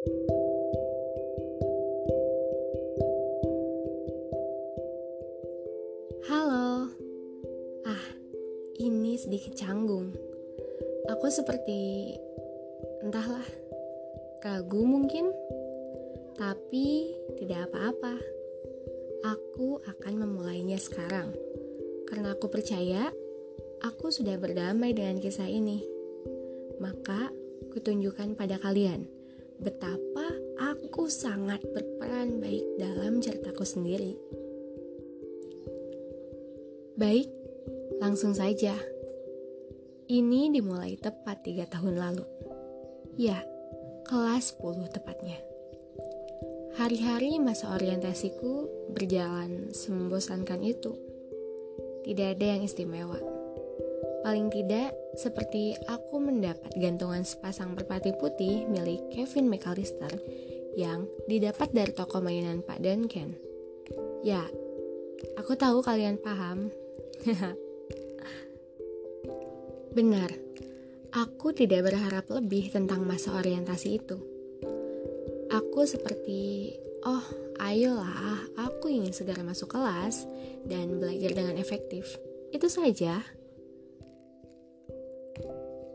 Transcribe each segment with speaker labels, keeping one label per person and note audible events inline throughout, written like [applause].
Speaker 1: Halo. Ah, ini sedikit canggung. Aku seperti entahlah, ragu mungkin, tapi tidak apa-apa. Aku akan memulainya sekarang karena aku percaya aku sudah berdamai dengan kisah ini. Maka, kutunjukkan pada kalian betapa aku sangat berperan baik dalam ceritaku sendiri. Baik, langsung saja. Ini dimulai tepat tiga tahun lalu. Ya, kelas 10 tepatnya. Hari-hari masa orientasiku berjalan semembosankan itu. Tidak ada yang istimewa. Paling tidak, seperti aku mendapat gantungan sepasang merpati putih milik Kevin McAllister yang didapat dari toko mainan Pak Duncan. Ya, aku tahu kalian paham [laughs] Benar, aku tidak berharap lebih tentang masa orientasi itu. Aku seperti, oh ayolah, aku ingin segera masuk kelas dan belajar dengan efektif. Itu saja.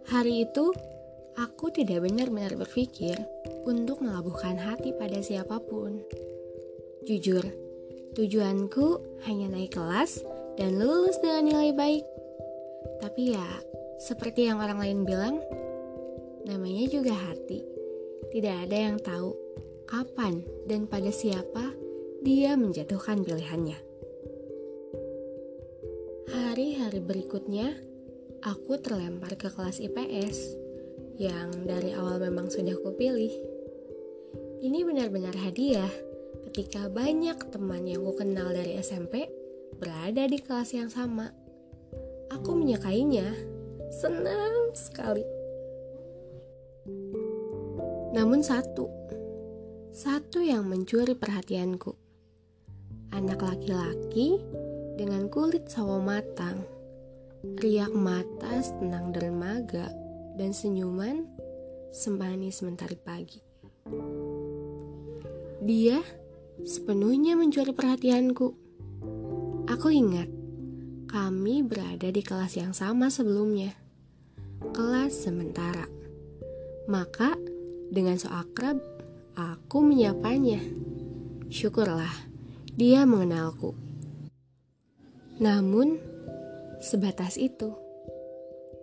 Speaker 1: Hari itu, aku tidak benar-benar berpikir untuk melabuhkan hati pada siapa pun. Jujur, tujuanku hanya naik kelas dan lulus dengan nilai baik. Tapi ya, seperti yang orang lain bilang, namanya juga hati. Tidak ada yang tahu kapan dan pada siapa dia menjatuhkan pilihannya. Hari-hari berikutnya, aku terlempar ke kelas IPS yang dari awal memang sudah kupilih. Ini benar-benar hadiah ketika banyak teman yang ku kenal dari SMP berada di kelas yang sama. Aku menyukainya, senang sekali. Namun satu, satu yang mencuri perhatianku. Anak laki-laki dengan kulit sawo matang, riak mata tenang dermaga, dan senyuman semanis mentari pagi. Dia sepenuhnya mencuri perhatianku. Aku ingat, kami berada di kelas yang sama sebelumnya. Kelas sementara. Maka, dengan so akrab, aku menyapanya. Syukurlah, dia mengenalku. Namun, sebatas itu,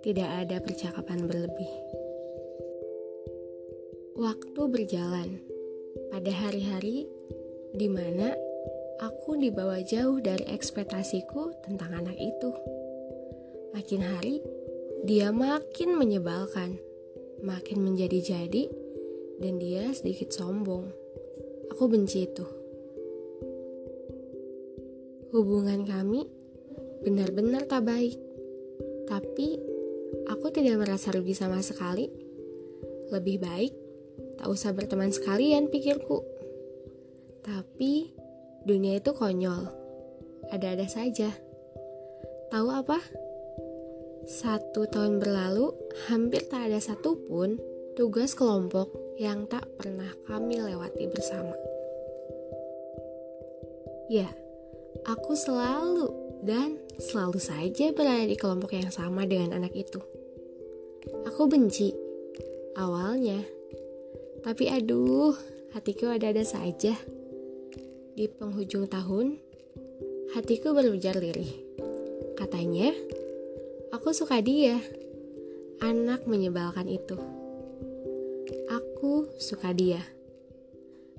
Speaker 1: tidak ada percakapan berlebih. Waktu berjalan pada hari-hari di mana aku dibawa jauh dari ekspektasiku tentang anak itu. Makin hari, dia makin menyebalkan, makin menjadi-jadi, dan dia sedikit sombong. Aku benci itu. Hubungan kami benar-benar tak baik, tapi aku tidak merasa rugi sama sekali. Lebih baik tak usah berteman sekalian, pikirku. Tapi Dunia itu konyol. Ada-ada saja. Tahu apa? Satu tahun berlalu, hampir tak ada satupun tugas kelompok yang tak pernah kami lewati bersama. Ya, aku selalu dan selalu saja berada di kelompok yang sama dengan anak itu. Aku benci awalnya, tapi aduh, hatiku ada-ada saja. Di penghujung tahun, hatiku berujar lirih. Katanya, aku suka dia. Anak menyebalkan itu. Aku suka dia.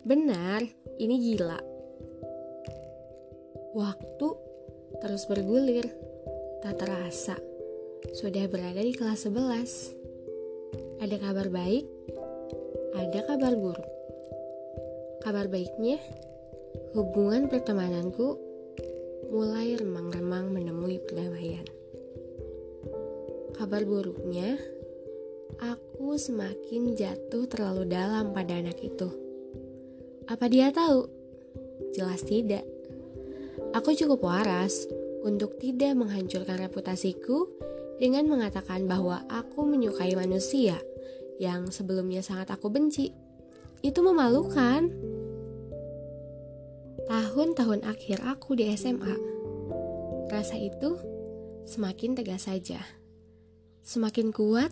Speaker 1: Benar, ini gila. Waktu terus bergulir, tak terasa. Sudah berada di kelas 11. Ada kabar baik, ada kabar buruk. Kabar baiknya, hubungan pertemananku mulai remang-remang menemui perdamaian. Kabar buruknya, aku semakin jatuh terlalu dalam pada anak itu. Apa dia tahu? Jelas tidak. Aku cukup waras untuk tidak menghancurkan reputasiku dengan mengatakan bahwa aku menyukai manusia yang sebelumnya sangat aku benci. Itu memalukan. Tahun-tahun akhir aku di SMA, rasa itu semakin tegas saja, semakin kuat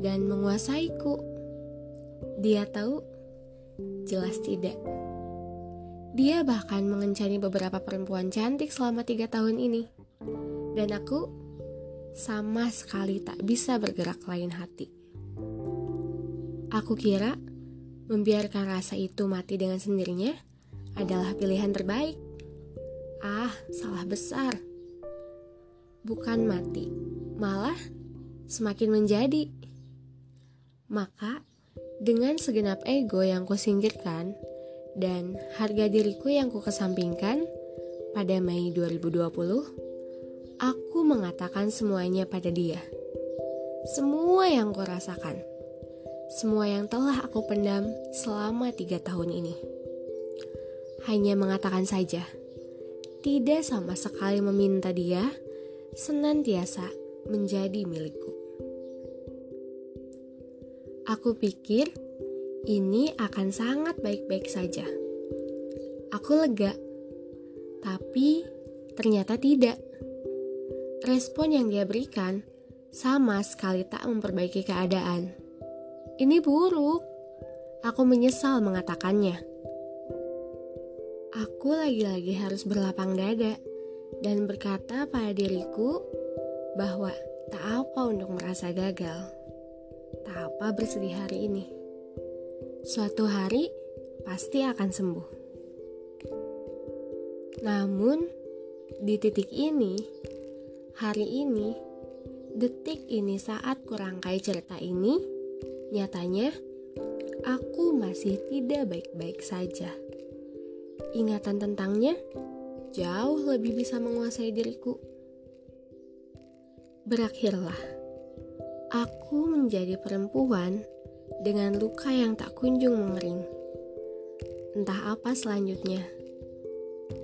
Speaker 1: dan menguasaiku. Dia tahu, jelas tidak. Dia bahkan mengencani beberapa perempuan cantik selama tiga tahun ini, dan aku sama sekali tak bisa bergerak lain hati. Aku kira membiarkan rasa itu mati dengan sendirinya adalah pilihan terbaik. Ah, salah besar. Bukan mati, malah semakin menjadi. Maka, dengan segenap ego yang kusingkirkan dan harga diriku yang kukesampingkan pada Mei 2020, aku mengatakan semuanya pada dia. Semua yang kurasakan, semua yang telah aku pendam selama tiga tahun ini hanya mengatakan saja, tidak sama sekali meminta dia senantiasa menjadi milikku. Aku pikir ini akan sangat baik-baik saja. Aku lega, tapi ternyata tidak. Respon yang dia berikan sama sekali tak memperbaiki keadaan. Ini buruk. Aku menyesal mengatakannya aku lagi-lagi harus berlapang dada dan berkata pada diriku bahwa tak apa untuk merasa gagal, tak apa bersedih hari ini. Suatu hari pasti akan sembuh. Namun, di titik ini, hari ini, detik ini saat kurangkai cerita ini, nyatanya aku masih tidak baik-baik saja ingatan tentangnya jauh lebih bisa menguasai diriku. Berakhirlah, aku menjadi perempuan dengan luka yang tak kunjung mengering. Entah apa selanjutnya,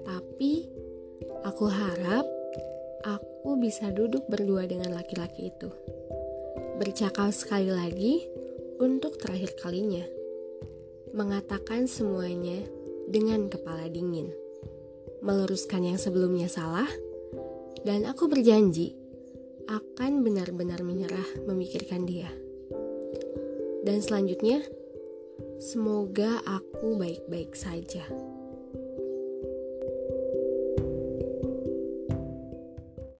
Speaker 1: tapi aku harap aku bisa duduk berdua dengan laki-laki itu, bercakap sekali lagi untuk terakhir kalinya, mengatakan semuanya dengan kepala dingin, meluruskan yang sebelumnya salah, dan aku berjanji akan benar-benar menyerah memikirkan dia. Dan selanjutnya, semoga aku baik-baik saja.